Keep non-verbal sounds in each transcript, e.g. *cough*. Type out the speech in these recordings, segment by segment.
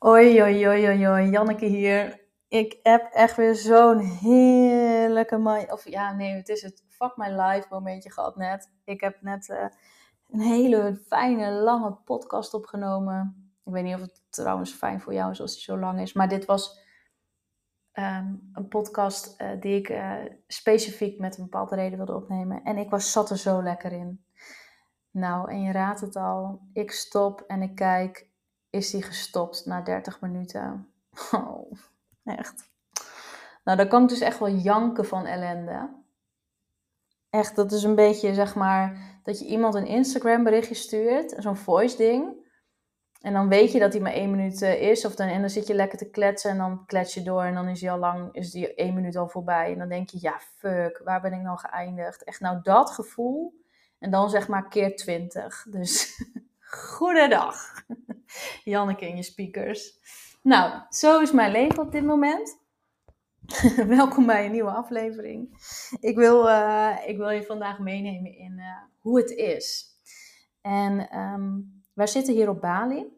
Oi, oi, oi, oi, Janneke hier. Ik heb echt weer zo'n heerlijke, my, of ja, nee, het is het fuck my life momentje gehad net. Ik heb net uh, een hele fijne, lange podcast opgenomen. Ik weet niet of het trouwens fijn voor jou is als die zo lang is, maar dit was um, een podcast uh, die ik uh, specifiek met een bepaalde reden wilde opnemen. En ik was, zat er zo lekker in. Nou, en je raadt het al, ik stop en ik kijk is die gestopt na 30 minuten. *laughs* Oh, echt. Nou, dan kan ik dus echt wel janken van ellende. Echt, dat is een beetje zeg maar dat je iemand een Instagram berichtje stuurt, zo'n voice ding. En dan weet je dat hij maar één minuut eh, is. Of dan, en dan zit je lekker te kletsen en dan klets je door. En dan is die al lang, is die één minuut al voorbij. En dan denk je, ja fuck, waar ben ik nou geëindigd? Echt nou dat gevoel. En dan zeg maar keer twintig. Dus *laughs* goedendag. *laughs* Janneke in je speakers. Nou, zo is mijn leven op dit moment. *laughs* Welkom bij een nieuwe aflevering. Ik wil, uh, ik wil je vandaag meenemen in uh, hoe het is. En um, wij zitten hier op Bali.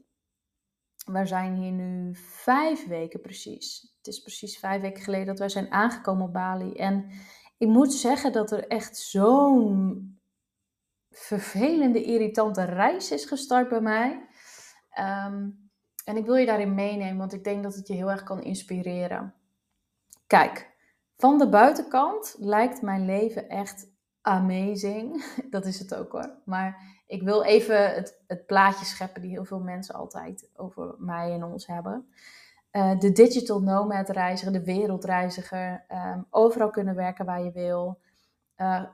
We zijn hier nu vijf weken precies. Het is precies vijf weken geleden dat wij zijn aangekomen op Bali. En ik moet zeggen dat er echt zo'n vervelende, irritante reis is gestart bij mij. Um, en ik wil je daarin meenemen, want ik denk dat het je heel erg kan inspireren. Kijk, van de buitenkant lijkt mijn leven echt amazing. *laughs* Dat is het ook hoor. Maar ik wil even het, het plaatje scheppen die heel veel mensen altijd over mij en ons hebben. Uh, de digital nomad reiziger, de wereldreiziger. Um, overal kunnen werken waar je wil. Uh,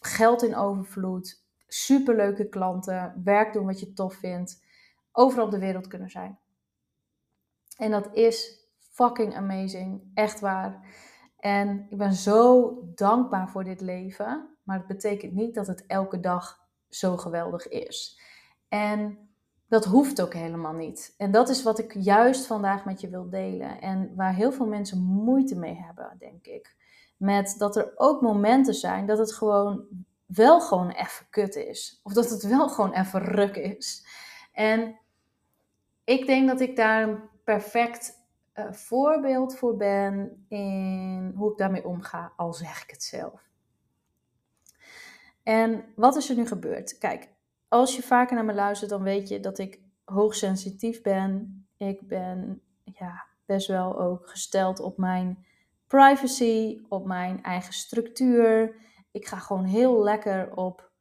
geld in overvloed. Superleuke klanten. Werk doen wat je tof vindt overal op de wereld kunnen zijn. En dat is fucking amazing. Echt waar. En ik ben zo dankbaar voor dit leven. Maar het betekent niet dat het elke dag zo geweldig is. En dat hoeft ook helemaal niet. En dat is wat ik juist vandaag met je wil delen. En waar heel veel mensen moeite mee hebben, denk ik. Met dat er ook momenten zijn dat het gewoon wel gewoon even kut is. Of dat het wel gewoon even ruk is. En ik denk dat ik daar een perfect uh, voorbeeld voor ben in hoe ik daarmee omga, al zeg ik het zelf. En wat is er nu gebeurd? Kijk, als je vaker naar me luistert, dan weet je dat ik hoogsensitief ben. Ik ben ja, best wel ook gesteld op mijn privacy, op mijn eigen structuur. Ik ga gewoon heel lekker op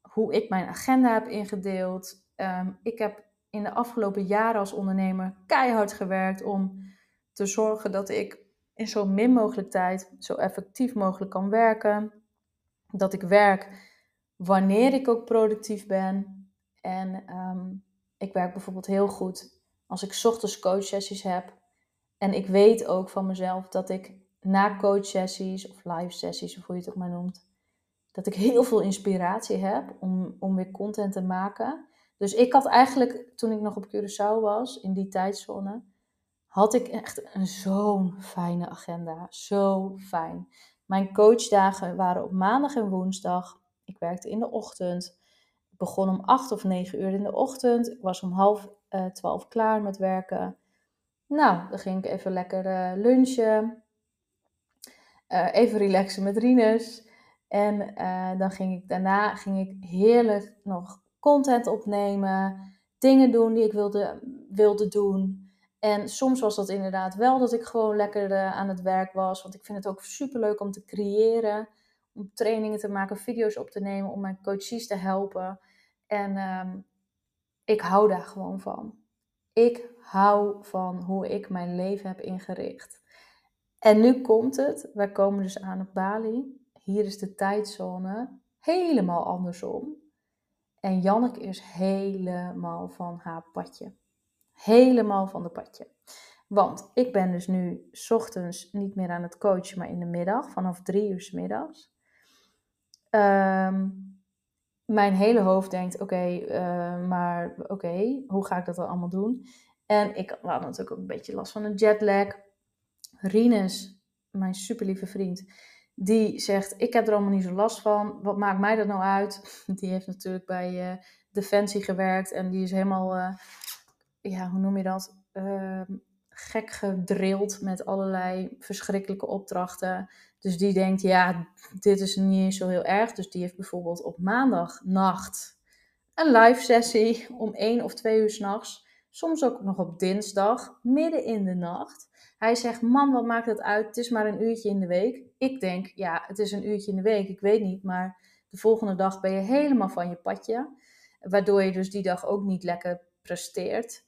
hoe ik mijn agenda heb ingedeeld. Um, ik heb in de afgelopen jaren als ondernemer keihard gewerkt om te zorgen dat ik in zo min mogelijk tijd zo effectief mogelijk kan werken. Dat ik werk wanneer ik ook productief ben. En um, ik werk bijvoorbeeld heel goed als ik ochtends coachsessies heb. En ik weet ook van mezelf dat ik na coachsessies of live sessies, of hoe je het ook maar noemt, dat ik heel veel inspiratie heb om, om weer content te maken. Dus ik had eigenlijk, toen ik nog op Curaçao was, in die tijdzone, had ik echt een zo'n fijne agenda. Zo fijn. Mijn coachdagen waren op maandag en woensdag. Ik werkte in de ochtend. Ik begon om acht of negen uur in de ochtend. Ik was om half uh, twaalf klaar met werken. Nou, dan ging ik even lekker uh, lunchen. Uh, even relaxen met Rinus. En dan ging ik daarna ging ik heerlijk nog content opnemen, dingen doen die ik wilde, wilde doen. En soms was dat inderdaad wel dat ik gewoon lekker uh, aan het werk was. Want ik vind het ook super leuk om te creëren, om trainingen te maken, video's op te nemen, om mijn coaches te helpen. En um, ik hou daar gewoon van. Ik hou van hoe ik mijn leven heb ingericht. En nu komt het. Wij komen dus aan op Bali. Hier is de tijdzone helemaal andersom. En Janneke is helemaal van haar padje. Helemaal van de padje. Want ik ben dus nu ochtends niet meer aan het coachen, maar in de middag, vanaf drie uur s middags. Um, mijn hele hoofd denkt: oké, uh, maar oké, hoe ga ik dat dan allemaal doen? En ik had natuurlijk ook een beetje last van een jetlag. Rinus, mijn super lieve vriend, die zegt: Ik heb er allemaal niet zo last van. Wat maakt mij dat nou uit? *laughs* Die heeft natuurlijk bij uh, Defensie gewerkt en die is helemaal uh, ja, hoe noem je dat? Ehm, gek gedrild met allerlei verschrikkelijke opdrachten. Dus die denkt, ja, dit is niet zo heel erg. Dus die heeft bijvoorbeeld op maandagnacht een live sessie om 1 of 2 uur s'nachts. Soms ook nog op dinsdag, midden in de nacht. Hij zegt, man, wat maakt het uit? Het is maar een uurtje in de week. Ik denk, ja, het is een uurtje in de week. Ik weet niet, maar de volgende dag ben je helemaal van je padje. Waardoor je dus die dag ook niet lekker presteert.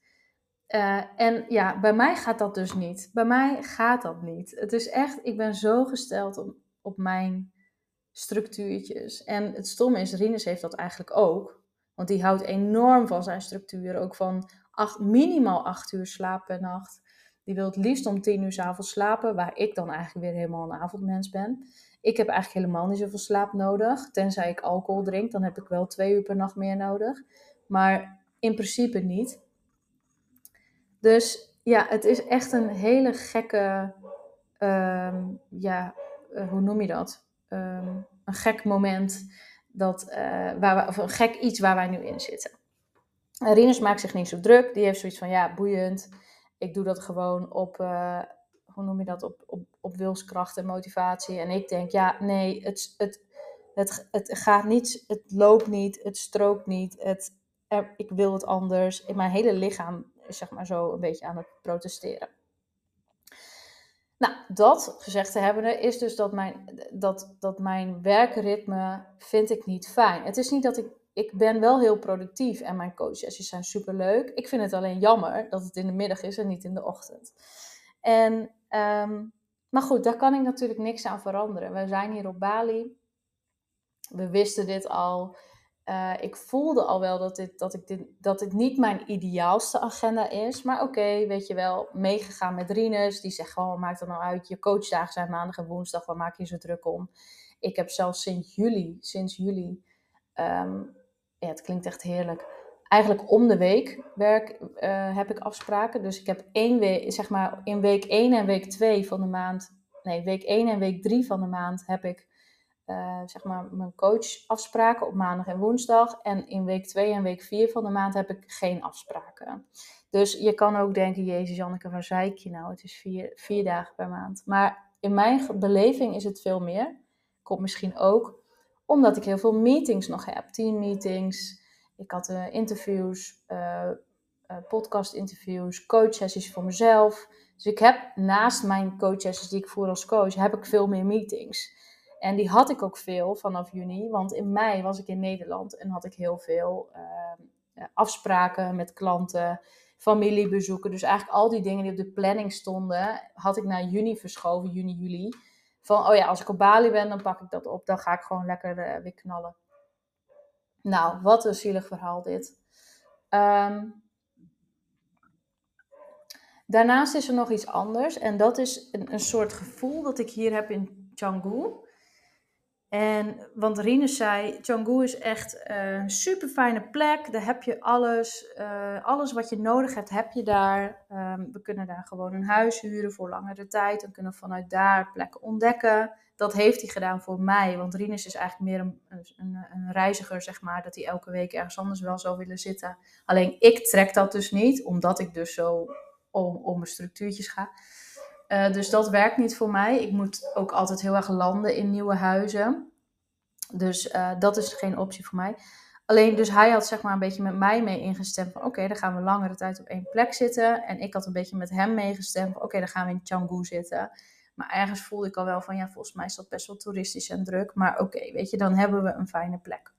Uh, en ja, bij mij gaat dat dus niet. Bij mij gaat dat niet. Het is echt, ik ben zo gesteld op, op mijn structuurtjes. En het stomme is, Rinus heeft dat eigenlijk ook. Want die houdt enorm van zijn structuur. Ook van acht, minimaal acht uur slaap per nacht. Die wil het liefst om tien uur s avonds slapen, waar ik dan eigenlijk weer helemaal een avondmens ben. Ik heb eigenlijk helemaal niet zoveel slaap nodig. Tenzij ik alcohol drink, dan heb ik wel twee uur per nacht meer nodig. Maar in principe niet. Dus ja, het is echt een hele gekke, ehm, ja, uh, hoe noem je dat? Um, een gek moment, dat, uh, waar we, of een gek iets waar wij nu in zitten. Rinus maakt zich niet zo druk. Die heeft zoiets van, ja, boeiend. Ik doe dat gewoon op, uh, hoe noem je dat, op, op, op wilskracht en motivatie. En ik denk, ja, nee, het, het, het, het gaat niet, het loopt niet, het strookt niet, het, ik wil het anders. Mijn hele lichaam zeg maar zo een beetje aan het protesteren. Nou, dat gezegd te hebben is dus dat mijn, dat, dat mijn werkritme vind ik niet fijn. Het is niet dat ik, ik ben wel heel productief en mijn coachsessies zijn superleuk. Ik vind het alleen jammer dat het in de middag is en niet in de ochtend. En, um, maar goed, daar kan ik natuurlijk niks aan veranderen. We zijn hier op Bali. We wisten dit al. Uh, ik voelde al wel dat dit, dat, ik dit, dat dit niet mijn ideaalste agenda is. Maar oké, weet je wel, meegegaan met Rinus. Die zegt gewoon, maakt het nou uit. Je coachdagen zijn maandag en woensdag. Waar maak je zo druk om? Ik heb zelfs sinds juli, sinds juli, um, ja, het klinkt echt heerlijk. Eigenlijk om de week werk, uh, heb ik afspraken. Dus ik heb één week, zeg maar in week 1 en week 2 van de maand. Nee, week 1 en week 3 van de maand heb ik uh, zeg maar mijn coachafspraken op maandag en woensdag. En in week 2 en week 4 van de maand heb ik geen afspraken. Dus je kan ook denken, Jezus Janneke, waar zei ik je nou? Het is vier, vier dagen per maand. Maar in mijn beleving is het veel meer. Komt misschien ook omdat ik heel veel meetings nog heb. Teammeetings, ik had uh, interviews, uh, uh, podcast interviews, coachsessies voor mezelf. Dus ik heb naast mijn coachsessies die ik voer als coach, heb ik veel meer meetings. En die had ik ook veel vanaf juni, want in mei was ik in Nederland en had ik heel veel afspraken met klanten, familiebezoeken. Dus eigenlijk al die dingen die op de planning stonden, had ik naar juni verschoven, juni, juli. Van, oh ja, als ik op Bali ben, dan pak ik dat op. Dan ga ik gewoon lekker uh, weer knallen. Nou, wat een zielig verhaal dit. Um, daarnaast is er nog iets anders. En dat is een, een soort gevoel dat ik hier heb in Canggu. En, want Rinus zei, Canggu is echt een super fijne plek. Daar heb je alles. Uh, alles wat je nodig hebt, heb je daar. Um, we kunnen daar gewoon een huis huren voor langere tijd. En kunnen vanuit daar plekken ontdekken. Dat heeft hij gedaan voor mij. Want Rinus is eigenlijk meer een, een, een, reiziger, zeg maar. Dat hij elke week ergens anders wel zou willen zitten. Alleen ik trek dat dus niet. Omdat ik dus zo om, om mijn structuurtjes ga. Uh, dus dat werkt niet voor mij. Ik moet ook altijd heel erg landen in nieuwe huizen. Dus uh, dat is geen optie voor mij. Alleen, dus hij had zeg maar een beetje met mij mee ingestemd van oké, dan gaan we langere tijd op één plek zitten. En ik had een beetje met hem meegestemd van oké, dan gaan we in Canggu zitten. Maar ergens voelde ik al wel van ja, volgens mij is dat best wel toeristisch en druk. Maar oké, weet je, dan hebben we een fijne plek.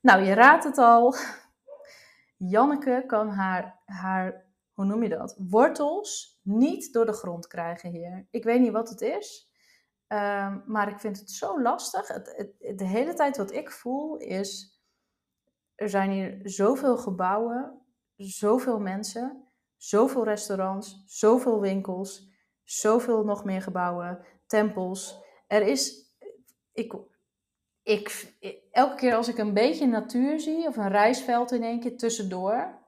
Nou, je raadt het al. *laughs* Janneke kan haar, haar hoe noem je dat? Wortels niet door de grond krijgen hier. Ik weet niet wat het is, um, maar ik vind het zo lastig. Het, het, de hele tijd wat ik voel is, er zijn hier zoveel gebouwen, zoveel mensen, zoveel restaurants, zoveel winkels, zoveel nog meer gebouwen, tempels. Er is, ik, ik, elke keer als ik een beetje natuur zie of een reisveld in één keer tussendoor,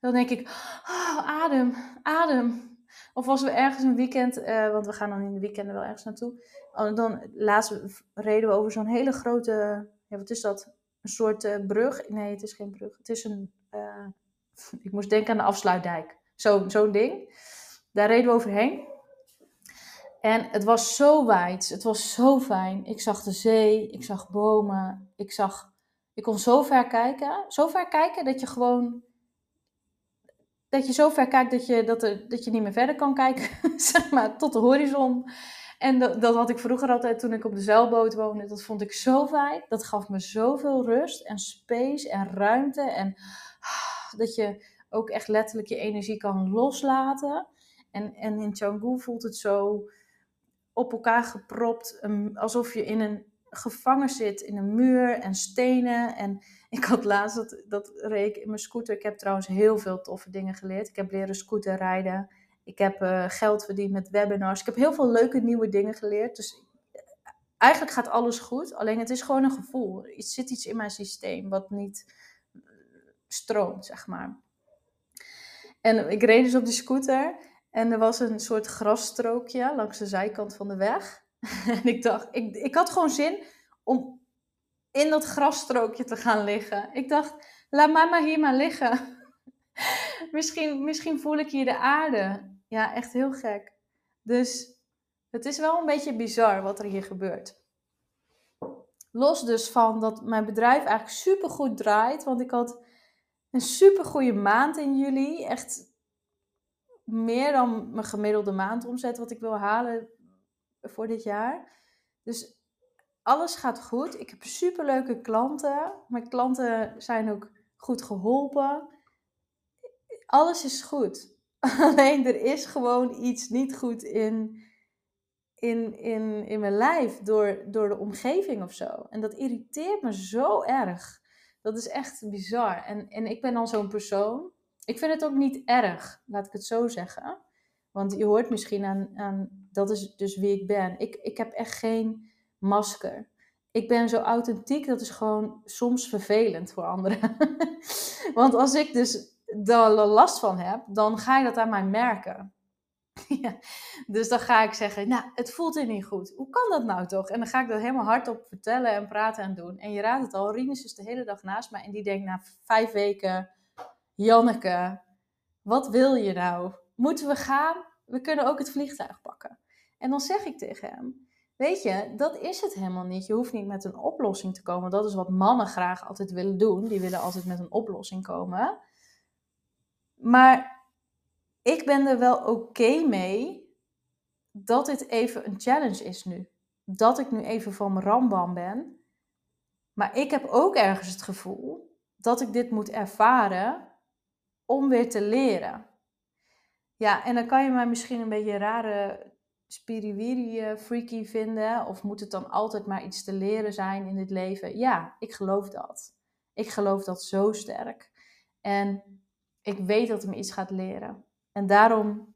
dan denk ik, oh, adem, adem. Of als we ergens een weekend, uh, want we gaan dan in de weekenden wel ergens naartoe. Oh, dan laatst reden we over zo'n hele grote, ja, wat is dat? Een soort uh, brug. Nee, het is geen brug. Het is een uh, *laughs* ik moest denken aan de afsluitdijk. Zo'n zo ding. Daar reden we overheen. En het was zo wijd. Het was zo fijn. Ik zag de zee. Ik zag bomen. Ik zag... Ik kon zo ver kijken. Zo ver kijken dat je gewoon... Dat je zo ver kijkt dat je, dat, er, dat je niet meer verder kan kijken. *laughs* zeg maar, tot de horizon. En dat, dat had ik vroeger altijd toen ik op de zeilboot woonde. Dat vond ik zo fijn. Dat gaf me zoveel rust en space en ruimte. En ah, dat je ook echt letterlijk je energie kan loslaten. En, en in Canggu voelt het zo op elkaar gepropt. alsof je in een gevangen zit in een muur en stenen. En *laughs* ik had laatst, dat, dat reed ik in mijn scooter. Ik heb trouwens heel veel toffe dingen geleerd. Ik heb leren scooter rijden. Ik heb uh, geld verdiend met webinars. Ik heb heel veel leuke nieuwe dingen geleerd. Dus eigenlijk gaat alles goed. Alleen het is gewoon een gevoel. Er zit iets in mijn systeem wat niet stroomt, zeg maar. En ik reed dus op die scooter. En er was een soort grasstrookje langs de zijkant van de weg. *laughs* en ik dacht, ik, ik had gewoon zin om in dat grasstrookje te gaan liggen. Ik dacht, laat mij maar hier maar liggen. *laughs* misschien, misschien voel ik hier de aarde. Ja, echt heel gek. Dus het is wel een beetje bizar wat er hier gebeurt. Los dus van dat mijn bedrijf eigenlijk super goed draait. Want ik had een super goede maand in juli. Echt meer dan mijn gemiddelde maandomzet wat ik wil halen voor dit jaar. Dus alles gaat goed. Ik heb super leuke klanten. Mijn klanten zijn ook goed geholpen. Alles is goed. *laughs* Alleen er is gewoon iets niet goed in, in, in, in mijn lijf door, door de omgeving of zo. En dat irriteert me zo erg. Dat is echt bizar. En, en ik ben dan zo'n persoon. Ik vind het ook niet erg, laat ik het zo zeggen. Want je hoort misschien aan, aan dat is dus wie ik ben. Ik, ik heb echt geen masker. Ik ben zo authentiek, dat is gewoon soms vervelend voor anderen. *laughs* Want als ik dus er last van heb, dan ga je dat aan mij merken. *laughs* ja. Dus dan ga ik zeggen, nou, het voelt er niet goed. Hoe kan dat nou toch? En dan ga ik dat helemaal hardop vertellen en praten en doen. En je raadt het al, Rinus is de hele dag naast mij en die denkt na vijf weken, Janneke, wat wil je nou? Moeten we gaan? We kunnen ook het vliegtuig pakken. En dan zeg ik tegen hem, weet je, dat is het helemaal niet. Je hoeft niet met een oplossing te komen. Dat is wat mannen graag altijd willen doen. Die willen altijd met een oplossing komen. Maar ik ben er wel oké mee dat dit even een challenge is nu. Dat ik nu even van mijn rambam ben. Maar ik heb ook ergens het gevoel dat ik dit moet ervaren om weer te leren. Ja, en dan kan je mij misschien een beetje rare spiriwiri eh, freaky vinden. Of moet het dan altijd maar iets te leren zijn in dit leven? Ja, ik geloof dat. Ik geloof dat zo sterk. En ik weet dat het me iets gaat leren. En daarom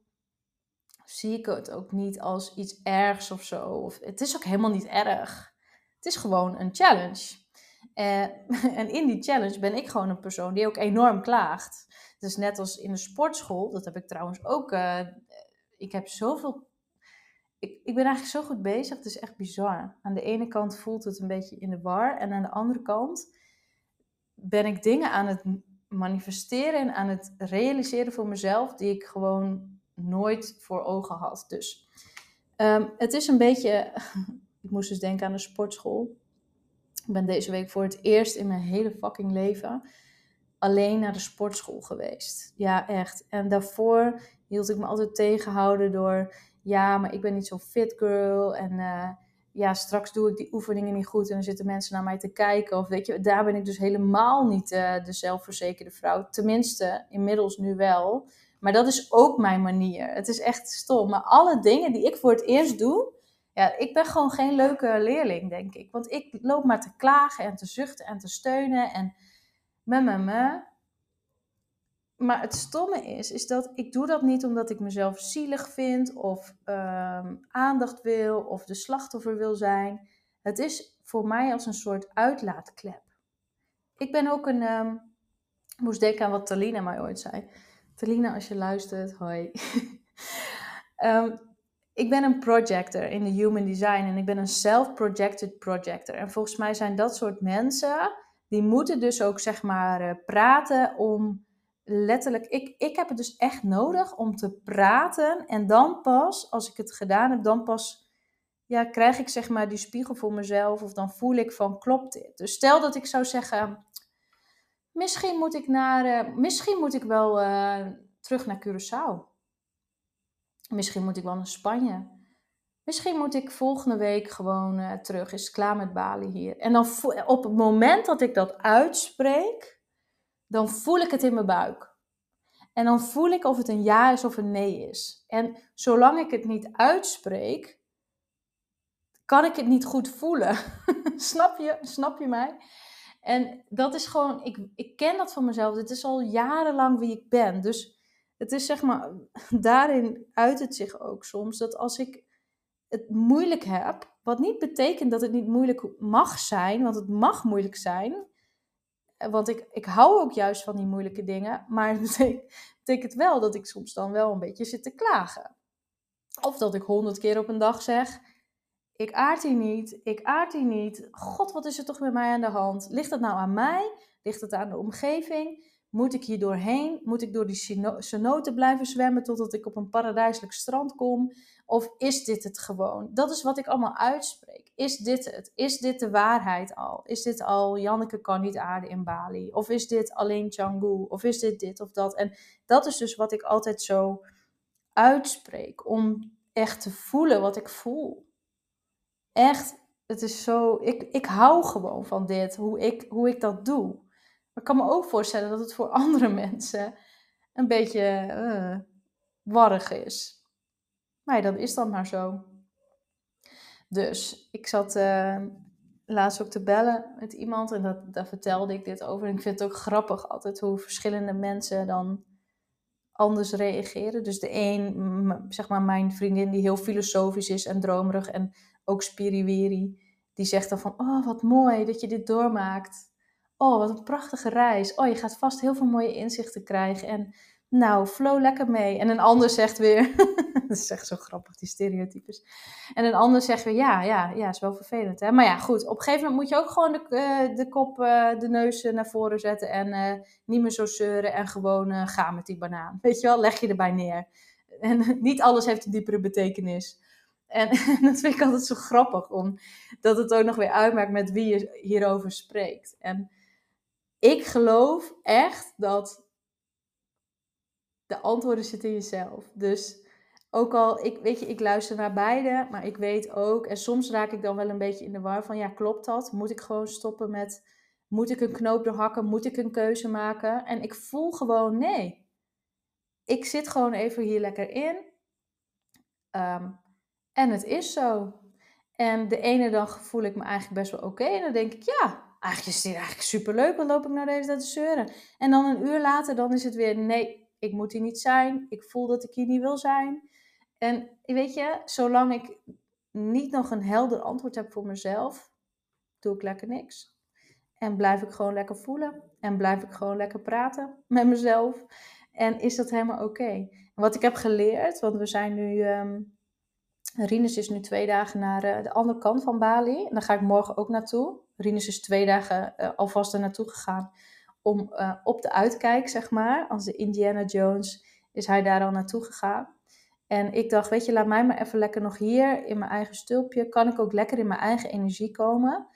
zie ik het ook niet als iets ergs of zo. Of, het is ook helemaal niet erg. Het is gewoon een challenge. Uh, *laughs* en in die challenge ben ik gewoon een persoon die ook enorm klaagt. Dus net als in de sportschool, dat heb ik trouwens ook. Uh, ik heb zoveel. Ik, ik ben eigenlijk zo goed bezig, het is echt bizar. Aan de ene kant voelt het een beetje in de war, en aan de andere kant ben ik dingen aan het manifesteren en aan het realiseren voor mezelf die ik gewoon nooit voor ogen had. Dus um, het is een beetje, *laughs* ik moest dus denken aan de sportschool. Ik ben deze week voor het eerst in mijn hele fucking leven alleen naar de sportschool geweest. Ja, echt. En daarvoor hield ik me altijd tegenhouden door, ja, maar ik ben niet zo fit girl en uh, ja, straks doe ik die oefeningen niet goed en dan zitten mensen naar mij te kijken. Of weet je, daar ben ik dus helemaal niet uh, de zelfverzekerde vrouw. Tenminste, inmiddels nu wel. Maar dat is ook mijn manier. Het is echt stom. Maar alle dingen die ik voor het eerst doe, ja, ik ben gewoon geen leuke leerling, denk ik. Want ik loop maar te klagen en te zuchten en te steunen en me, me, me. Maar het stomme is, is dat ik doe dat niet omdat ik mezelf zielig vind of um, aandacht wil of de slachtoffer wil zijn. Het is voor mij als een soort uitlaatklep. Ik ben ook een, um, moest denken aan wat Talina mij ooit zei. Talina, als je luistert, hoi. um, *laughs* ik ben een projector in de human design en ik ben een self-projected projector. En volgens mij zijn dat soort mensen, die moeten dus ook zeg maar uh, praten om letterlijk, ik, ik heb het dus echt nodig om te praten. En dan pas, als ik het gedaan heb, dan pas ja, krijg ik zeg maar die spiegel voor mezelf. Of dan voel ik van, klopt dit? Dus stel dat ik zou zeggen, misschien moet ik, naar, uh, misschien moet ik wel uh, terug naar Curaçao. Misschien moet ik wel naar Spanje. Misschien moet ik volgende week gewoon uh, terug. Is klaar met Bali hier? En dan op het moment dat ik dat uitspreek, dan voel ik het in mijn buik. En dan voel ik of het een ja is of een nee is. En zolang ik het niet uitspreek, kan ik het niet goed voelen. *laughs* snap je? Snap je mij? En dat is gewoon, ik, ik ken dat van mezelf. Dit is al jarenlang wie ik ben. Dus het is zeg maar, *laughs* daarin uit het zich ook soms dat als ik het moeilijk heb, wat niet betekent dat het niet moeilijk mag zijn, want het mag moeilijk zijn. Want ik, ik hou ook juist van die moeilijke dingen. Maar *laughs* het betekent, wel dat ik soms dan wel een beetje zit te klagen. Of dat ik honderd keer op een dag zeg: Ik aard hier niet, ik aard hier niet. God, wat is er toch met mij aan de hand? Ligt het nou aan mij? Ligt het aan de omgeving? Moet ik hier doorheen? Moet ik door die cenoten blijven zwemmen totdat ik op een paradijselijk strand kom? Of is dit het gewoon? Dat is wat ik allemaal uitspreek. Is dit het? Is dit de waarheid al? Is dit al Janneke kan niet aarden in Bali? Of is dit alleen Canggu? Of is dit dit of dat? En dat is dus wat ik altijd zo uitspreek. Om echt te voelen wat ik voel. Echt, het is zo. Ik, ik hou gewoon van dit, hoe ik, hoe ik dat doe. Maar ik kan me ook voorstellen dat het voor *laughs* andere mensen een beetje uh, warrig is. Maar ja, dat is dan maar zo. Dus ik zat uh, laatst ook te bellen met iemand en dat, daar vertelde ik dit over. En ik vind het ook grappig altijd hoe verschillende mensen dan anders reageren. Dus de een, zeg maar mijn vriendin die heel filosofisch is en dromerig en ook spiriwiri, die zegt dan van, oh wat mooi dat je dit doormaakt. Oh, wat een prachtige reis. Oh, je gaat vast heel veel mooie inzichten krijgen. En nou, flow lekker mee. En een ander zegt weer, *laughs* dat is echt zo grappig, die stereotypes. En een ander zegt weer, ja, ja, ja, is wel vervelend. Hè? Maar ja, goed, op een gegeven moment moet je ook gewoon de, uh, de kop, uh, de neus naar voren zetten en niet meer zo zeuren en gewoon gaan met die banaan. *laughs* Weet je wel, leg je erbij neer. En *laughs* niet alles heeft een diepere betekenis. En, en dat vind ik altijd zo grappig, omdat het ook nog weer uitmaakt met wie je hierover spreekt. En ik geloof echt dat de antwoorden zitten in jezelf. Dus ook al, ik, weet je, ik luister naar beide, maar ik weet ook, en soms raak ik dan wel een beetje in de war van, ja, klopt dat? Moet ik gewoon stoppen met, moet ik een knoop doorhakken? Moet ik een keuze maken? En ik voel gewoon, nee. Ik zit gewoon even hier lekker in. Ehm, en het is zo. En de ene dag voel ik me eigenlijk best wel oké. en dan denk ik, ja, eigenlijk is dit eigenlijk superleuk. Dan loop ik naar deze tijd te zeuren. En dan een uur later, dan is het weer, nee, ik moet hier niet zijn. Ik voel dat ik hier niet wil zijn. En weet je, zolang ik niet nog een helder antwoord heb voor mezelf, doe ik lekker niks. En blijf ik gewoon lekker voelen. En blijf ik gewoon lekker praten *laughs* met mezelf. En is dat helemaal oké. Wat ik heb geleerd, want we zijn nu. Um, Rinus is nu twee dagen naar uh, de andere kant van Bali. En daar ga ik morgen ook naartoe. Rinus is twee dagen uh, alvast er naartoe gegaan om uh, op de uitkijk, zeg maar. Als de Indiana Jones is hij daar al naartoe gegaan. En ik dacht, weet je, laat mij maar even lekker nog hier in mijn eigen stulpje. Kan ik ook lekker in mijn eigen energie komen.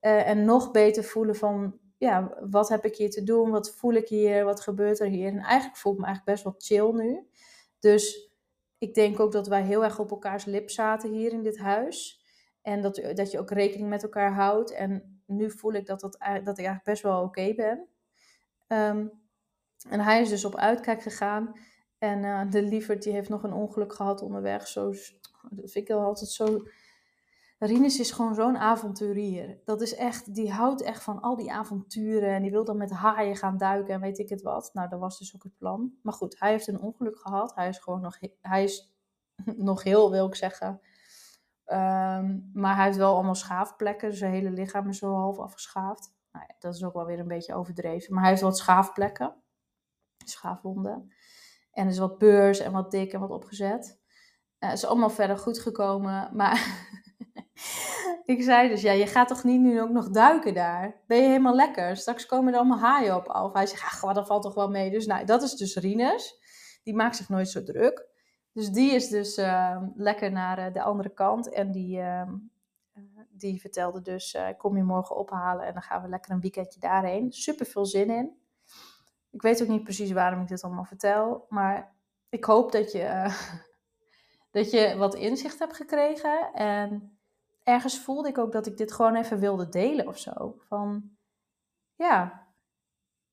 Uh, en nog beter voelen van, ja, wat heb ik hier te doen? Wat voel ik hier? Wat gebeurt er hier? En eigenlijk voel ik me eigenlijk best wel chill nu. Dus ik denk ook dat wij heel erg op elkaars lip zaten hier in dit huis. En dat, dat je ook rekening met elkaar houdt. En nu voel ik dat, dat, dat ik eigenlijk best wel oké ben. Um, en hij is dus op uitkijk gegaan. En uh, de lieverd die heeft nog een ongeluk gehad onderweg. Zo, dat vind ik altijd zo... Rinus is gewoon zo'n avonturier. Dat is echt, die houdt echt van al die avonturen. En die wil dan met haaien gaan duiken en weet ik het wat. Nou, dat was dus ook het plan. Maar goed, hij heeft een ongeluk gehad. Hij is gewoon nog, hij is *laughs* nog heel, wil ik zeggen. Um, maar hij heeft wel allemaal schaafplekken. Dus zijn hele lichaam is zo half afgeschaafd. Nou ja, dat is ook wel weer een beetje overdreven. Maar hij heeft wat schaafplekken. Schaafwonden. En er is wat beurs en wat dik en wat opgezet. Het is allemaal verder goed gekomen. Maar *laughs* ik zei dus, ja, je gaat toch niet nu ook nog duiken daar? Ben je helemaal lekker? Straks komen er allemaal haaien op af. Hij zegt, ach, dat valt toch wel mee. Dus nou, dat is dus Rinus. Die maakt zich nooit zo druk. Dus die is dus ehm, lekker naar eh, de andere kant. En die, ehm, eh, die vertelde dus, ik kom je morgen ophalen en dan gaan we lekker een weekendje daarheen. Super veel zin in. Ik weet ook niet precies waarom ik dit allemaal vertel. Maar ik hoop dat je, *laughs* dat je wat inzicht hebt gekregen. En ergens voelde ik ook dat ik dit gewoon even wilde delen of zo. Van, ja,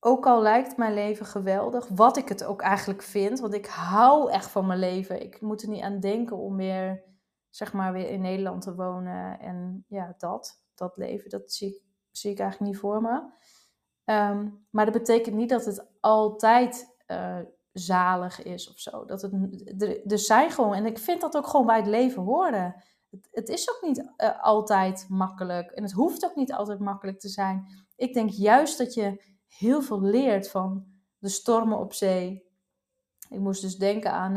ook al lijkt mijn leven geweldig, wat ik het ook eigenlijk vind, want ik hou echt van mijn leven. Ik moet er niet aan denken om weer, zeg maar, weer in Nederland te wonen. En ja, dat, dat leven, dat zie ik, zie ik eigenlijk niet voor me. Ehm, maar dat betekent niet dat het altijd uh, zalig is of zo. Dat het, er, zijn gewoon, en ik vind dat ook gewoon bij het leven horen. Het, is ook niet uh, altijd makkelijk en het hoeft ook niet altijd makkelijk te zijn. Ik denk juist dat je heel veel leert van de stormen op zee. Ik moest dus denken aan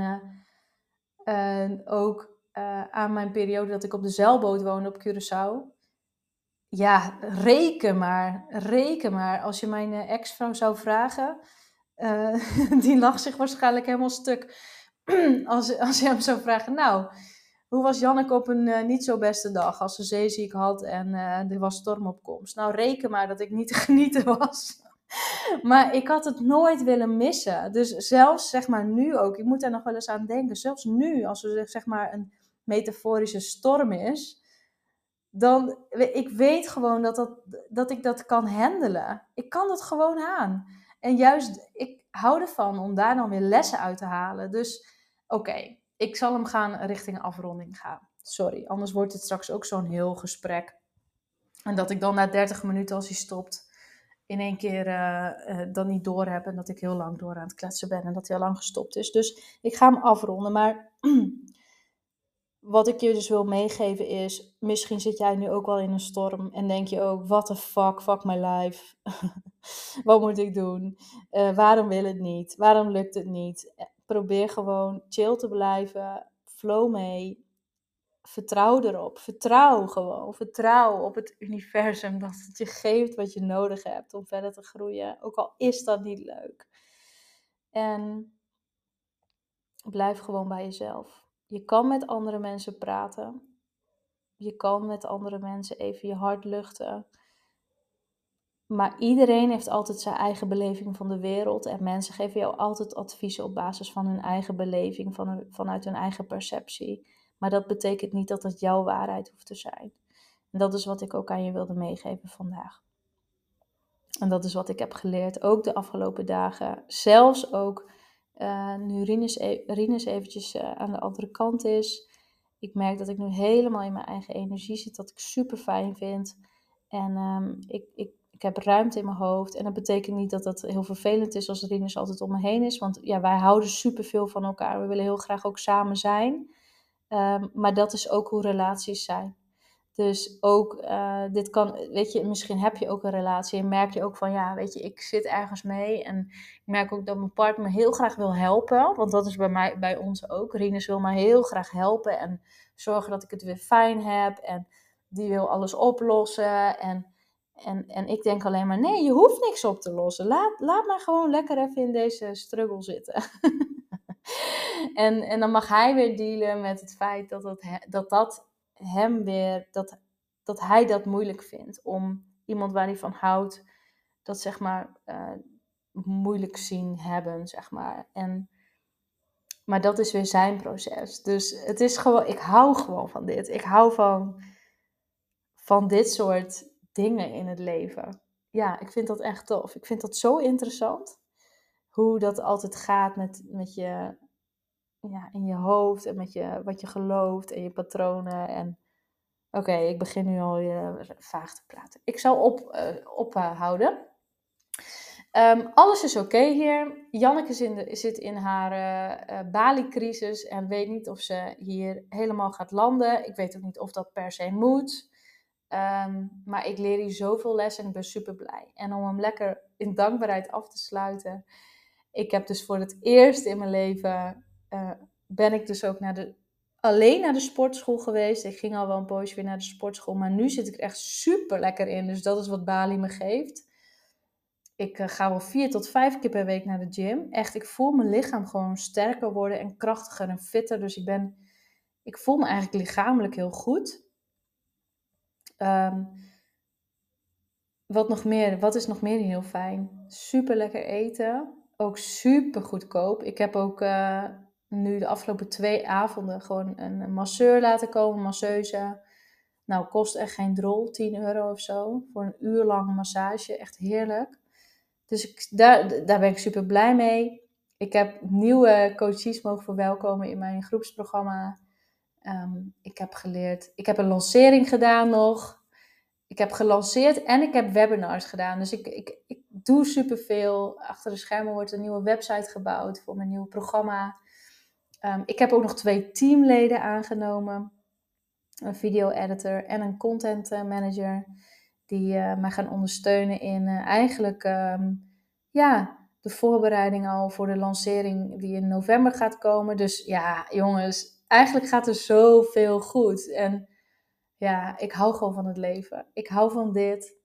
uh, ook uh, aan mijn periode dat ik op de zeilboot woonde op Curaçao. Ja, reken maar, reken maar. Als je mijn uh, ex-vrouw zou vragen, *laughs* die lag zich waarschijnlijk helemaal stuk. *clears throat* als, als je hem zou vragen, nou, hoe was Janneke op een niet zo beste dag als ze zeeziek had en er was stormopkomst? Nou, reken maar dat ik niet te genieten was. *laughs* maar ik had het nooit willen missen. Dus zelfs zeg maar nu ook, ik moet daar nog wel eens aan denken. Zelfs nu, als er zeg maar een metaforische storm is, dan ik weet gewoon dat, dat, dat ik dat kan handelen. Ik kan het gewoon aan. En juist, ik hou ervan om daar dan weer lessen uit te halen. Dus oké, ik zal hem gaan richting afronding gaan. Sorry, anders wordt het straks ook zo'n heel gesprek. En dat ik dan na 30 minuten als hij stopt, in één keer uh, dan niet door heb en dat ik heel lang door aan het kletsen ben en dat hij al lang gestopt is. Dus ik ga hem afronden. Maar *clears throat* wat ik je dus wil meegeven is, misschien zit jij nu ook wel in een storm en denk je ook, what the fuck, fuck my life. *laughs* wat moet ik doen? Uh, waarom wil het niet? Waarom lukt het niet? Probeer gewoon chill te blijven, flow mee vertrouw erop. Vertrouw gewoon. Vertrouw op het universum *laughs* dat het je geeft wat je nodig hebt om verder te groeien. Ook al is dat niet leuk. En blijf gewoon bij jezelf. Je kan met andere mensen praten. Je kan met andere mensen even je hart luchten. Maar iedereen heeft altijd zijn eigen beleving van de wereld. En mensen geven jou altijd adviezen op basis van hun eigen beleving, van vanuit hun eigen perceptie. Maar dat betekent niet dat het jouw waarheid hoeft te zijn. En dat is wat ik ook aan je wilde meegeven vandaag. En dat is wat ik heb geleerd, ook de afgelopen dagen. Zelfs ook uh, nu Rinus, e Rinus eventjes uh, aan de andere kant is. Ik merk dat ik nu helemaal in mijn eigen energie zit, dat ik super fijn vind. En um, ik, ik, ik heb ruimte in mijn hoofd. En dat betekent niet dat dat heel vervelend is als Rinus altijd om me heen is. Want ja, wij houden super veel van elkaar. We willen heel graag ook samen zijn. Um, maar dat is ook hoe relaties zijn. Dus ook, uh, dit kan, weet je, misschien heb je ook een relatie en merk je ook van, ja, weet je, ik zit ergens mee en ik merk ook dat mijn partner me heel graag wil helpen, want dat is bij mij, bij ons ook. Rinus wil me heel graag helpen en zorgen dat ik het weer fijn heb en die wil alles oplossen en, en, en ik denk alleen maar, nee, je hoeft niks op te lossen. Laat, laat mij gewoon lekker even in deze struggle zitten. *laughs* *laughs* en, en dan mag hij weer dealen met het feit dat dat, dat, dat hem weer, dat, dat hij dat moeilijk vindt om iemand waar hij van houdt, dat zeg maar uh, moeilijk zien hebben, zeg maar. En, maar dat is weer zijn proces. Dus het is gewoon, ik hou gewoon van dit. Ik hou van, van dit soort dingen in het leven. Ja, ik vind dat echt tof. Ik vind dat zo interessant. Hoe dat altijd gaat met, met je ja, in je hoofd en met je, wat je gelooft en je patronen. En oké, ik begin nu al je vaag te praten. Ik zal op, uh, ophouden. Um, alles is oké hier. Janneke zit in haar uh, Bali-crisis en weet niet of ze hier helemaal gaat landen. Ik weet ook niet of dat per se moet. Um, maar ik leer hier zoveel lessen en ik ben super blij. En om hem lekker in dankbaarheid af te sluiten. Ik heb dus voor het eerst in mijn leven uh, ben ik dus ook naar de alleen naar de sportschool geweest. Ik ging al wel een poosje weer naar de sportschool. Maar nu zit ik er echt super lekker in. Dus dat is wat Bali me geeft. Ik eh, ga wel vier tot vijf keer per week naar de gym. Echt, ik voel mijn lichaam gewoon sterker worden en krachtiger en fitter. Dus ik ben, ik voel me eigenlijk lichamelijk heel goed. Ehm, wat nog meer? Wat is nog meer heel fijn? Super lekker eten. Ook super goedkoop. Ik heb ook uh, nu de afgelopen twee avonden gewoon een masseur laten komen, masseuse. Nou, kost echt geen drol, 10 euro of zo. Voor een uur lange massage. Echt heerlijk. Dus ik, daar, daar ben ik super blij mee. Ik heb nieuwe coaches mogen verwelkomen in mijn groepsprogramma. Ehm, ik heb geleerd, ik heb een lancering gedaan nog. Ik heb gelanceerd en ik heb webinars gedaan. Dus ik, ik, ik doe superveel. Achter de schermen wordt een nieuwe website gebouwd voor mijn nieuwe programma. Ehm, ik heb ook nog twee teamleden aangenomen. Een video-editor en een content eh, manager. Die uh, mij gaan ondersteunen in uh, eigenlijk ehm, ja, de voorbereiding al voor de lancering die in november gaat komen. Dus ja, jongens, eigenlijk gaat er zoveel goed. En ja, ik hou gewoon van het leven. Ik hou van dit.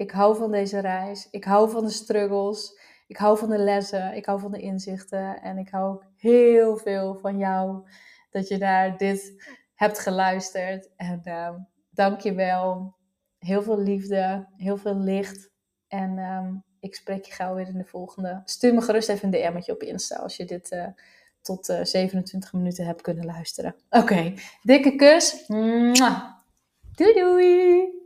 Ik hou van deze reis. Ik hou van de struggles. Ik hou van de lessen. Ik hou van de inzichten. En ik hou ook heel veel van jou dat je naar dit hebt geluisterd. En uh, dank je wel. Heel veel liefde, heel veel licht. En ehm, ik spreek je gauw weer in de volgende. Stuur me gerust even een DM'tje op Insta als je dit uh, tot uh, 27 minuten hebt kunnen luisteren. Oké, dikke kus. Doei doei!